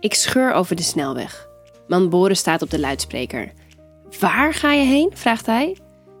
Ik scheur over de snelweg. Man Boris staat op de luidspreker. Waar ga je heen? vraagt hij.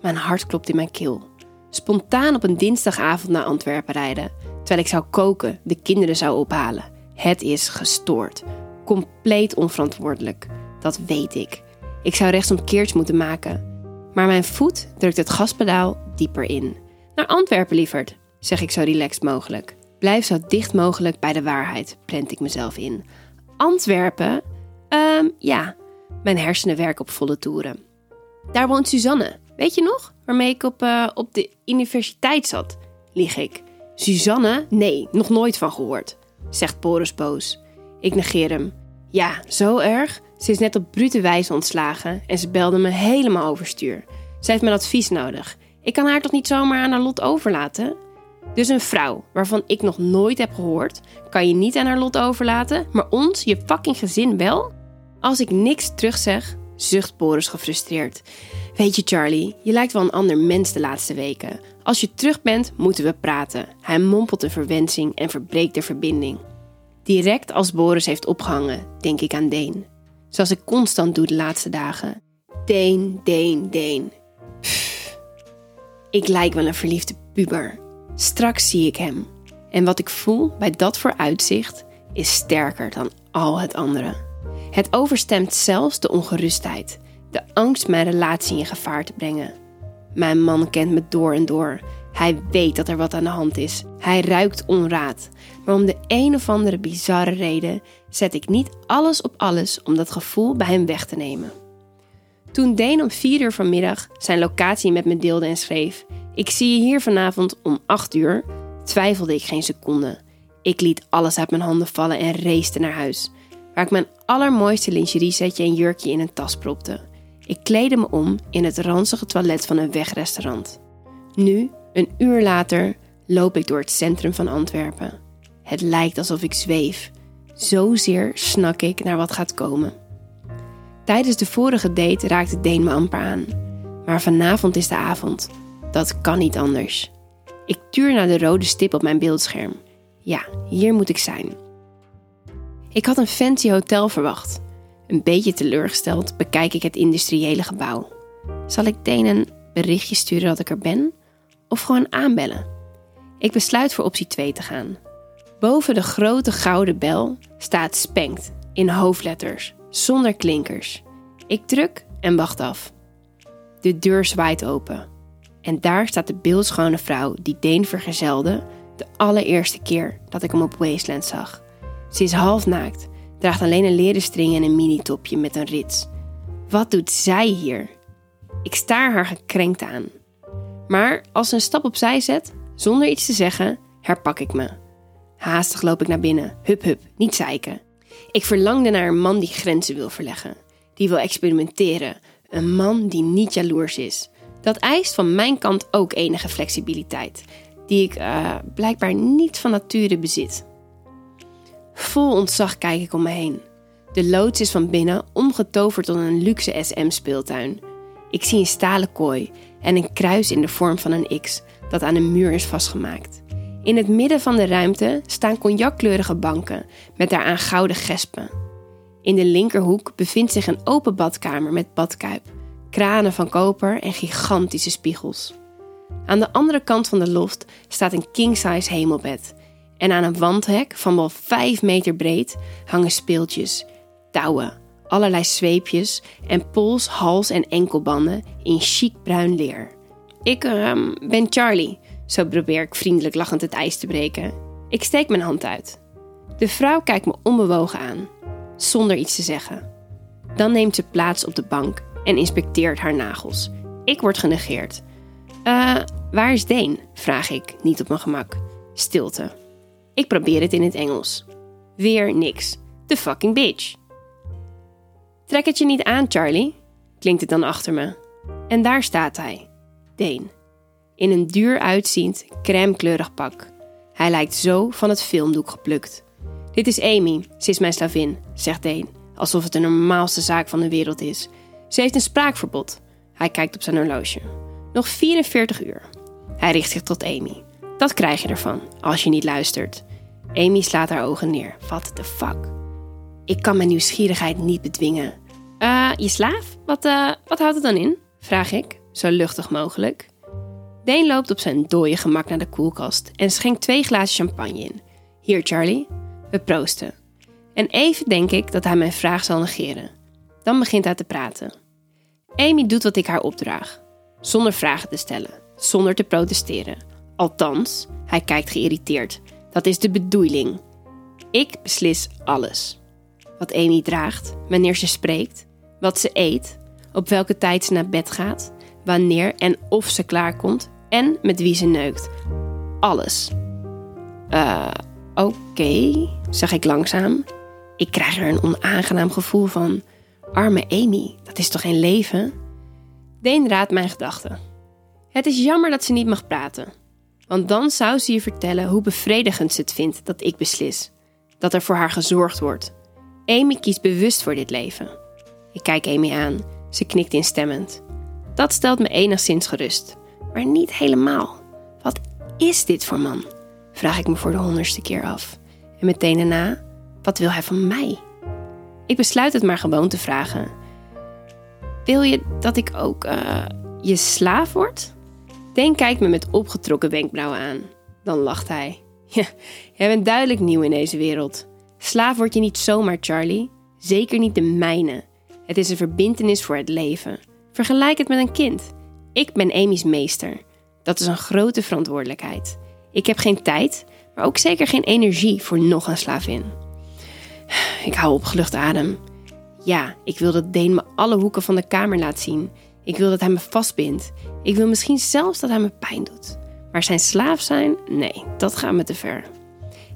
Mijn hart klopt in mijn keel. Spontaan op een dinsdagavond naar Antwerpen rijden, terwijl ik zou koken, de kinderen zou ophalen. Het is gestoord. Compleet onverantwoordelijk. Dat weet ik. Ik zou rechtsomkeerts moeten maken. Maar mijn voet drukt het gaspedaal dieper in. Naar Antwerpen, lieverd, zeg ik zo relaxed mogelijk. Blijf zo dicht mogelijk bij de waarheid, prent ik mezelf in. Antwerpen? Ehm, ja. Mijn hersenen werken op volle toeren. Daar woont Suzanne. Weet je nog? Waarmee ik op, uh, op de universiteit zat. Lieg ik. Suzanne? Nee, nog nooit van gehoord. Zegt Boris boos. Ik negeer hem. Ja, zo erg? Ze is net op brute wijze ontslagen en ze belde me helemaal overstuur. Ze heeft mijn advies nodig. Ik kan haar toch niet zomaar aan haar lot overlaten? Dus een vrouw waarvan ik nog nooit heb gehoord, kan je niet aan haar lot overlaten, maar ons, je fucking gezin wel? Als ik niks terugzeg, zucht Boris gefrustreerd. Weet je, Charlie, je lijkt wel een ander mens de laatste weken. Als je terug bent, moeten we praten. Hij mompelt een verwensing en verbreekt de verbinding. Direct als Boris heeft opgehangen, denk ik aan Deen. Zoals ik constant doe de laatste dagen. Deen, Deen, Deen. Ik lijk wel een verliefde puber. Straks zie ik hem. En wat ik voel bij dat vooruitzicht is sterker dan al het andere. Het overstemt zelfs de ongerustheid, de angst mijn relatie in gevaar te brengen. Mijn man kent me door en door. Hij weet dat er wat aan de hand is. Hij ruikt onraad. Maar om de een of andere bizarre reden zet ik niet alles op alles om dat gevoel bij hem weg te nemen. Toen Deen om vier uur vanmiddag zijn locatie met me deelde en schreef: Ik zie je hier vanavond om acht uur, twijfelde ik geen seconde. Ik liet alles uit mijn handen vallen en race naar huis, waar ik mijn allermooiste lingeriesetje en jurkje in een tas propte. Ik kleedde me om in het ranzige toilet van een wegrestaurant. Nu, een uur later, loop ik door het centrum van Antwerpen. Het lijkt alsof ik zweef. Zozeer snak ik naar wat gaat komen. Tijdens de vorige date raakte Deen me amper aan. Maar vanavond is de avond. Dat kan niet anders. Ik tuur naar de rode stip op mijn beeldscherm. Ja, hier moet ik zijn. Ik had een fancy hotel verwacht. Een beetje teleurgesteld bekijk ik het industriële gebouw. Zal ik Deen een berichtje sturen dat ik er ben? Of gewoon aanbellen? Ik besluit voor optie 2 te gaan. Boven de grote gouden bel staat Spankt in hoofdletters, zonder klinkers. Ik druk en wacht af. De deur zwaait open. En daar staat de beeldschone vrouw die Deen vergezelde de allereerste keer dat ik hem op Wasteland zag. Ze is half naakt, draagt alleen een leren string en een mini-topje met een rits. Wat doet zij hier? Ik staar haar gekrenkt aan. Maar als ze een stap opzij zet, zonder iets te zeggen, herpak ik me. Haastig loop ik naar binnen. Hup, hup, niet zeiken. Ik verlangde naar een man die grenzen wil verleggen. Die wil experimenteren. Een man die niet jaloers is. Dat eist van mijn kant ook enige flexibiliteit. Die ik uh, blijkbaar niet van nature bezit. Vol ontzag kijk ik om me heen. De loods is van binnen omgetoverd tot een luxe SM-speeltuin. Ik zie een stalen kooi en een kruis in de vorm van een X dat aan een muur is vastgemaakt. In het midden van de ruimte staan cognackleurige banken met daaraan gouden gespen. In de linkerhoek bevindt zich een open badkamer met badkuip, kranen van koper en gigantische spiegels. Aan de andere kant van de loft staat een king-size hemelbed. En aan een wandhek van wel 5 meter breed hangen speeltjes, touwen, allerlei zweepjes en pols, hals en enkelbanden in chic bruin leer. Ik uh, ben Charlie, zo probeer ik vriendelijk lachend het ijs te breken. Ik steek mijn hand uit. De vrouw kijkt me onbewogen aan, zonder iets te zeggen. Dan neemt ze plaats op de bank en inspecteert haar nagels. Ik word genegeerd. Eh, waar is Deen? vraag ik, niet op mijn gemak. Stilte. Ik probeer het in het Engels. Weer niks. The fucking bitch. Trek het je niet aan, Charlie, klinkt het dan achter me. En daar staat hij, Deen in een duur uitziend, crèmekleurig pak. Hij lijkt zo van het filmdoek geplukt. Dit is Amy, ze is mijn slavin, zegt Deen, alsof het de normaalste zaak van de wereld is. Ze heeft een spraakverbod. Hij kijkt op zijn horloge. Nog 44 uur. Hij richt zich tot Amy. Dat krijg je ervan, als je niet luistert. Amy slaat haar ogen neer. What the fuck? Ik kan mijn nieuwsgierigheid niet bedwingen. Uh, je slaaf? Wat, uh, wat houdt het dan in? Vraag ik, zo luchtig mogelijk. Deen loopt op zijn dode gemak naar de koelkast en schenkt twee glazen champagne in. Hier, Charlie. We proosten. En even denk ik dat hij mijn vraag zal negeren. Dan begint hij te praten. Amy doet wat ik haar opdraag, zonder vragen te stellen, zonder te protesteren. Althans, hij kijkt geïrriteerd. Dat is de bedoeling. Ik beslis alles. Wat Amy draagt, wanneer ze spreekt, wat ze eet, op welke tijd ze naar bed gaat, wanneer en of ze klaarkomt en met wie ze neukt. Alles. Uh, oké, zeg ik langzaam. Ik krijg er een onaangenaam gevoel van. Arme Amy, dat is toch geen leven? Deen raadt mijn gedachten. Het is jammer dat ze niet mag praten. Want dan zou ze je vertellen hoe bevredigend ze het vindt dat ik beslis. Dat er voor haar gezorgd wordt. Amy kiest bewust voor dit leven. Ik kijk Amy aan. Ze knikt instemmend. Dat stelt me enigszins gerust. Maar niet helemaal. Wat is dit voor man? Vraag ik me voor de honderdste keer af. En meteen daarna, wat wil hij van mij? Ik besluit het maar gewoon te vragen. Wil je dat ik ook uh, je slaaf word? Deen kijkt me met opgetrokken wenkbrauwen aan. Dan lacht hij. Ja, jij bent duidelijk nieuw in deze wereld. Slaaf word je niet zomaar, Charlie. Zeker niet de mijne. Het is een verbintenis voor het leven. Vergelijk het met een kind. Ik ben Amy's meester. Dat is een grote verantwoordelijkheid. Ik heb geen tijd, maar ook zeker geen energie voor nog een slavin. Ik hou opgelucht adem. Ja, ik wil dat Deen me alle hoeken van de kamer laat zien. Ik wil dat hij me vastbindt. Ik wil misschien zelfs dat hij me pijn doet. Maar zijn slaaf zijn? Nee, dat gaat me te ver.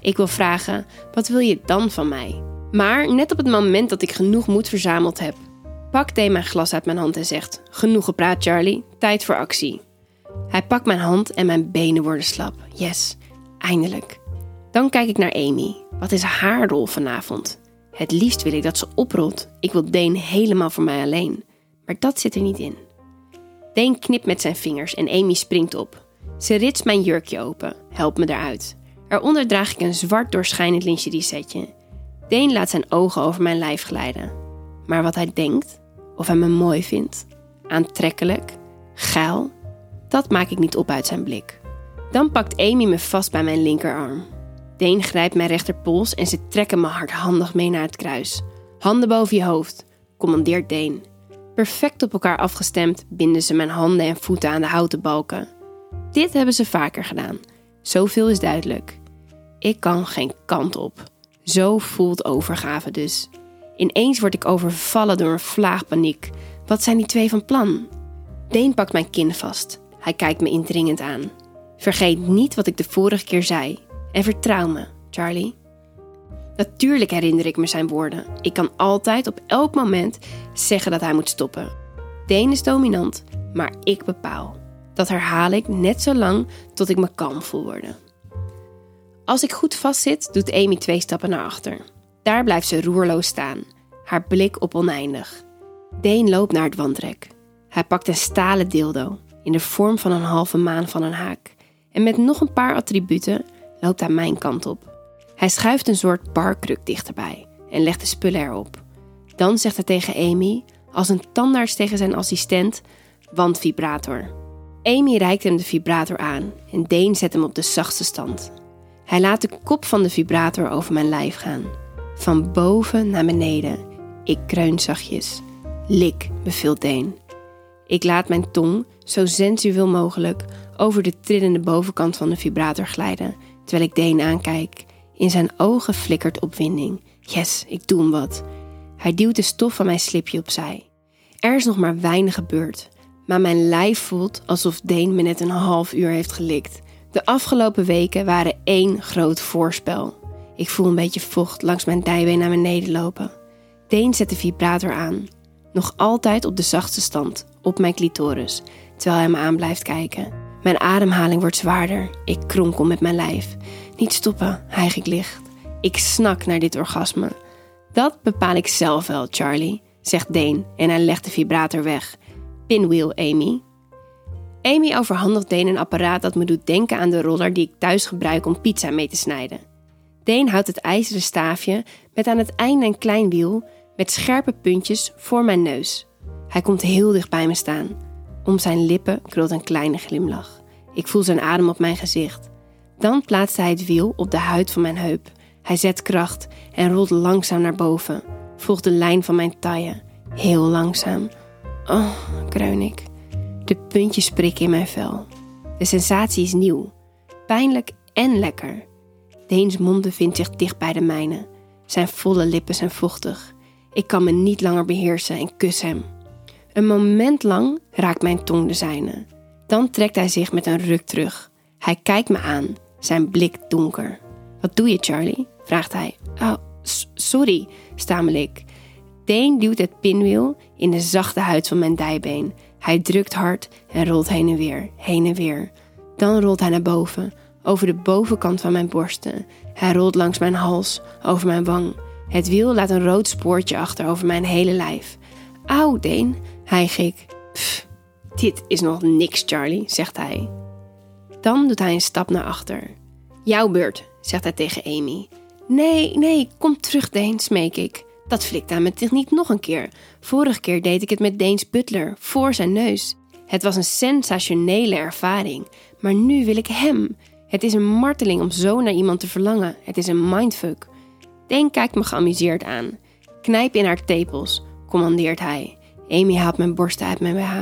Ik wil vragen: wat wil je dan van mij? Maar net op het moment dat ik genoeg moed verzameld heb, pakt hij mijn glas uit mijn hand en zegt: Genoeg gepraat, Charlie, tijd voor actie. Hij pakt mijn hand en mijn benen worden slap. Yes, eindelijk. Dan kijk ik naar Amy. Wat is haar rol vanavond? Het liefst wil ik dat ze oprolt. Ik wil Deen helemaal voor mij alleen. Maar dat zit er niet in. Deen knipt met zijn vingers en Amy springt op. Ze ritst mijn jurkje open, helpt me eruit. Eronder draag ik een zwart doorschijnend lingerie setje. Deen laat zijn ogen over mijn lijf glijden. Maar wat hij denkt, of hij me mooi vindt, aantrekkelijk, geil, dat maak ik niet op uit zijn blik. Dan pakt Amy me vast bij mijn linkerarm. Deen grijpt mijn rechterpols en ze trekken me hardhandig mee naar het kruis. Handen boven je hoofd, commandeert Deen. Perfect op elkaar afgestemd binden ze mijn handen en voeten aan de houten balken. Dit hebben ze vaker gedaan. Zoveel is duidelijk. Ik kan geen kant op. Zo voelt overgave dus. Ineens word ik overvallen door een vlaag paniek. Wat zijn die twee van plan? Deen pakt mijn kin vast. Hij kijkt me indringend aan. Vergeet niet wat ik de vorige keer zei. En vertrouw me, Charlie. Natuurlijk herinner ik me zijn woorden. Ik kan altijd op elk moment zeggen dat hij moet stoppen. Deen is dominant, maar ik bepaal. Dat herhaal ik net zo lang tot ik me kalm voel worden. Als ik goed vastzit, doet Amy twee stappen naar achter. Daar blijft ze roerloos staan, haar blik op oneindig. Deen loopt naar het wandrek. Hij pakt een stalen dildo in de vorm van een halve maan van een haak. En met nog een paar attributen loopt hij mijn kant op. Hij schuift een soort barkruk dichterbij en legt de spullen erop. Dan zegt hij tegen Amy, als een tandarts tegen zijn assistent, wandvibrator. Amy reikt hem de vibrator aan en Deen zet hem op de zachtste stand. Hij laat de kop van de vibrator over mijn lijf gaan. Van boven naar beneden. Ik kreun zachtjes. Lik, beveelt Deen. Ik laat mijn tong, zo sensueel mogelijk, over de trillende bovenkant van de vibrator glijden, terwijl ik Deen aankijk. In zijn ogen flikkert opwinding. Yes, ik doe hem wat. Hij duwt de stof van mijn slipje opzij. Er is nog maar weinig gebeurd, maar mijn lijf voelt alsof Deen me net een half uur heeft gelikt. De afgelopen weken waren één groot voorspel. Ik voel een beetje vocht langs mijn dijbeen naar beneden lopen. Deen zet de vibrator aan. Nog altijd op de zachtste stand, op mijn clitoris, terwijl hij me aan blijft kijken. Mijn ademhaling wordt zwaarder. Ik kronkel met mijn lijf. Niet stoppen, hijg ik licht. Ik snak naar dit orgasme. Dat bepaal ik zelf wel, Charlie, zegt Deen en hij legt de vibrator weg. Pinwheel, Amy. Amy overhandigt Deen een apparaat dat me doet denken aan de roller die ik thuis gebruik om pizza mee te snijden. Deen houdt het ijzeren staafje met aan het einde een klein wiel met scherpe puntjes voor mijn neus. Hij komt heel dicht bij me staan. Om zijn lippen krult een kleine glimlach. Ik voel zijn adem op mijn gezicht. Dan plaatst hij het wiel op de huid van mijn heup. Hij zet kracht en rolt langzaam naar boven. Volgt de lijn van mijn taille. Heel langzaam. Oh, kreun ik. De puntjes prikken in mijn vel. De sensatie is nieuw. Pijnlijk en lekker. Deens mond bevindt zich dicht bij de mijne. Zijn volle lippen zijn vochtig. Ik kan me niet langer beheersen en kus hem. Een moment lang raakt mijn tong de zijne. Dan trekt hij zich met een ruk terug. Hij kijkt me aan, zijn blik donker. Wat doe je, Charlie? vraagt hij. Oh, sorry, stamel ik. Deen duwt het pinwiel in de zachte huid van mijn dijbeen. Hij drukt hard en rolt heen en weer, heen en weer. Dan rolt hij naar boven, over de bovenkant van mijn borsten. Hij rolt langs mijn hals, over mijn wang. Het wiel laat een rood spoortje achter over mijn hele lijf. Auw, Deen, hijg ik. Dit is nog niks, Charlie, zegt hij. Dan doet hij een stap naar achter. Jouw beurt, zegt hij tegen Amy. Nee, nee, kom terug, Deen, smeek ik. Dat flikt aan mijn techniek nog een keer. Vorige keer deed ik het met Deens butler, voor zijn neus. Het was een sensationele ervaring. Maar nu wil ik hem. Het is een marteling om zo naar iemand te verlangen. Het is een mindfuck. Deen kijkt me geamuseerd aan. Knijp in haar tepels, commandeert hij. Amy haalt mijn borsten uit mijn BH.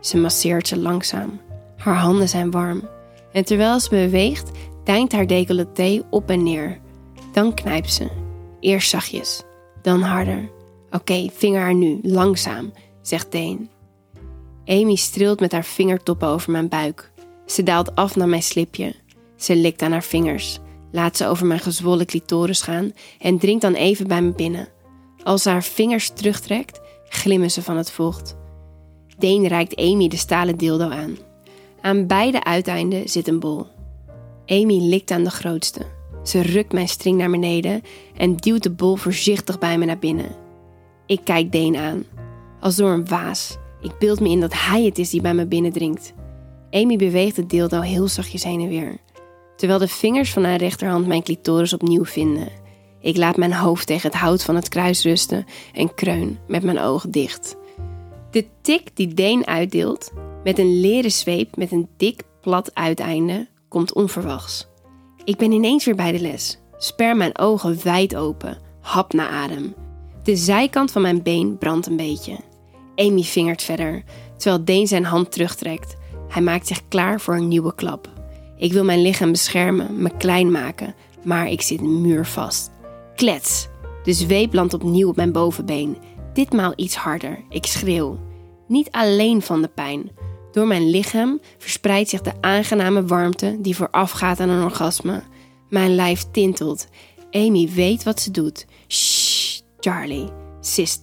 Ze masseert ze langzaam. Haar handen zijn warm. En terwijl ze beweegt, deint haar decolleté op en neer. Dan knijpt ze. Eerst zachtjes, dan harder. Oké, vinger haar nu, langzaam, zegt Deen. Amy streelt met haar vingertoppen over mijn buik. Ze daalt af naar mijn slipje. Ze likt aan haar vingers, laat ze over mijn gezwollen clitoris gaan en dringt dan even bij me binnen. Als ze haar vingers terugtrekt, glimmen ze van het vocht. Deen reikt Amy de stalen dildo aan. Aan beide uiteinden zit een bol. Amy likt aan de grootste. Ze rukt mijn string naar beneden en duwt de bol voorzichtig bij me naar binnen. Ik kijk Deen aan, als door een waas. Ik beeld me in dat hij het is die bij me binnendringt. Amy beweegt het dildo heel zachtjes heen en weer, terwijl de vingers van haar rechterhand mijn clitoris opnieuw vinden. Ik laat mijn hoofd tegen het hout van het kruis rusten en kreun met mijn ogen dicht. De tik die Deen uitdeelt, met een leren zweep met een dik plat uiteinde, komt onverwachts. Ik ben ineens weer bij de les. Sper mijn ogen wijd open, hap naar adem. De zijkant van mijn been brandt een beetje. Amy vingert verder, terwijl Deen zijn hand terugtrekt. Hij maakt zich klaar voor een nieuwe klap. Ik wil mijn lichaam beschermen, me klein maken, maar ik zit muurvast. Klets! De zweep landt opnieuw op mijn bovenbeen. Ditmaal iets harder. Ik schreeuw. Niet alleen van de pijn. Door mijn lichaam verspreidt zich de aangename warmte die voorafgaat aan een orgasme. Mijn lijf tintelt. Amy weet wat ze doet. Shh, Charlie, sist.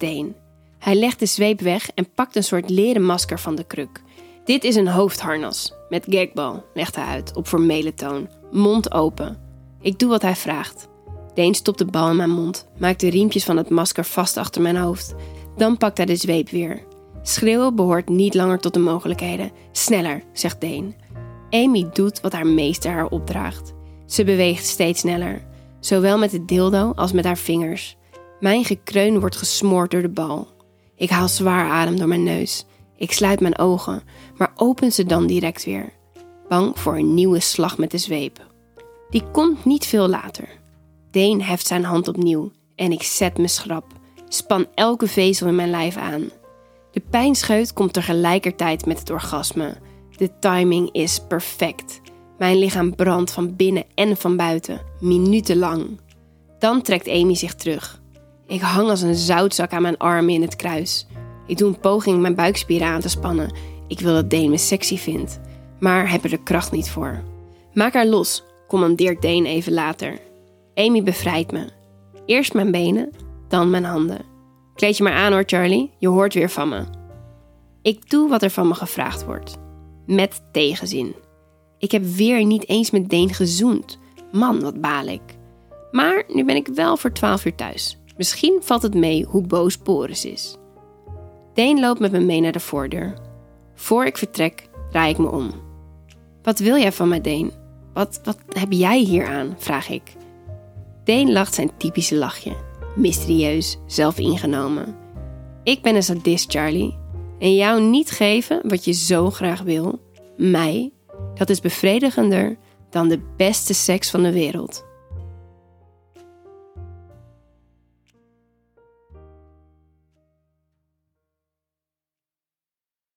Hij legt de zweep weg en pakt een soort leren masker van de kruk. Dit is een hoofdharnas met gagbal, legt hij uit op formele toon, mond open. Ik doe wat hij vraagt. Deen stopt de bal in mijn mond, maakt de riempjes van het masker vast achter mijn hoofd. Dan pakt hij de zweep weer. Schreeuwen behoort niet langer tot de mogelijkheden. Sneller, zegt Deen. Amy doet wat haar meester haar opdraagt. Ze beweegt steeds sneller, zowel met het dildo als met haar vingers. Mijn gekreun wordt gesmoord door de bal. Ik haal zwaar adem door mijn neus. Ik sluit mijn ogen, maar open ze dan direct weer. Bang voor een nieuwe slag met de zweep. Die komt niet veel later. Deen heft zijn hand opnieuw en ik zet me schrap. Span elke vezel in mijn lijf aan. De pijnscheut komt tegelijkertijd met het orgasme. De timing is perfect. Mijn lichaam brandt van binnen en van buiten, minutenlang. Dan trekt Amy zich terug. Ik hang als een zoutzak aan mijn armen in het kruis. Ik doe een poging mijn buikspieren aan te spannen. Ik wil dat Dane me sexy vindt, maar heb er de kracht niet voor. Maak haar los, commandeert Dane even later. Amy bevrijdt me. Eerst mijn benen, dan mijn handen. Kleed je maar aan hoor, Charlie. Je hoort weer van me. Ik doe wat er van me gevraagd wordt. Met tegenzin. Ik heb weer niet eens met Deen gezoend. Man, wat baal ik. Maar nu ben ik wel voor 12 uur thuis. Misschien valt het mee hoe boos Boris is. Deen loopt met me mee naar de voordeur. Voor ik vertrek, draai ik me om. Wat wil jij van mij, Deen? Wat, wat heb jij hier aan? vraag ik. Deen lacht zijn typische lachje. Mysterieus, zelfingenomen. Ik ben een sadist, Charlie. En jou niet geven wat je zo graag wil, mij, dat is bevredigender dan de beste seks van de wereld.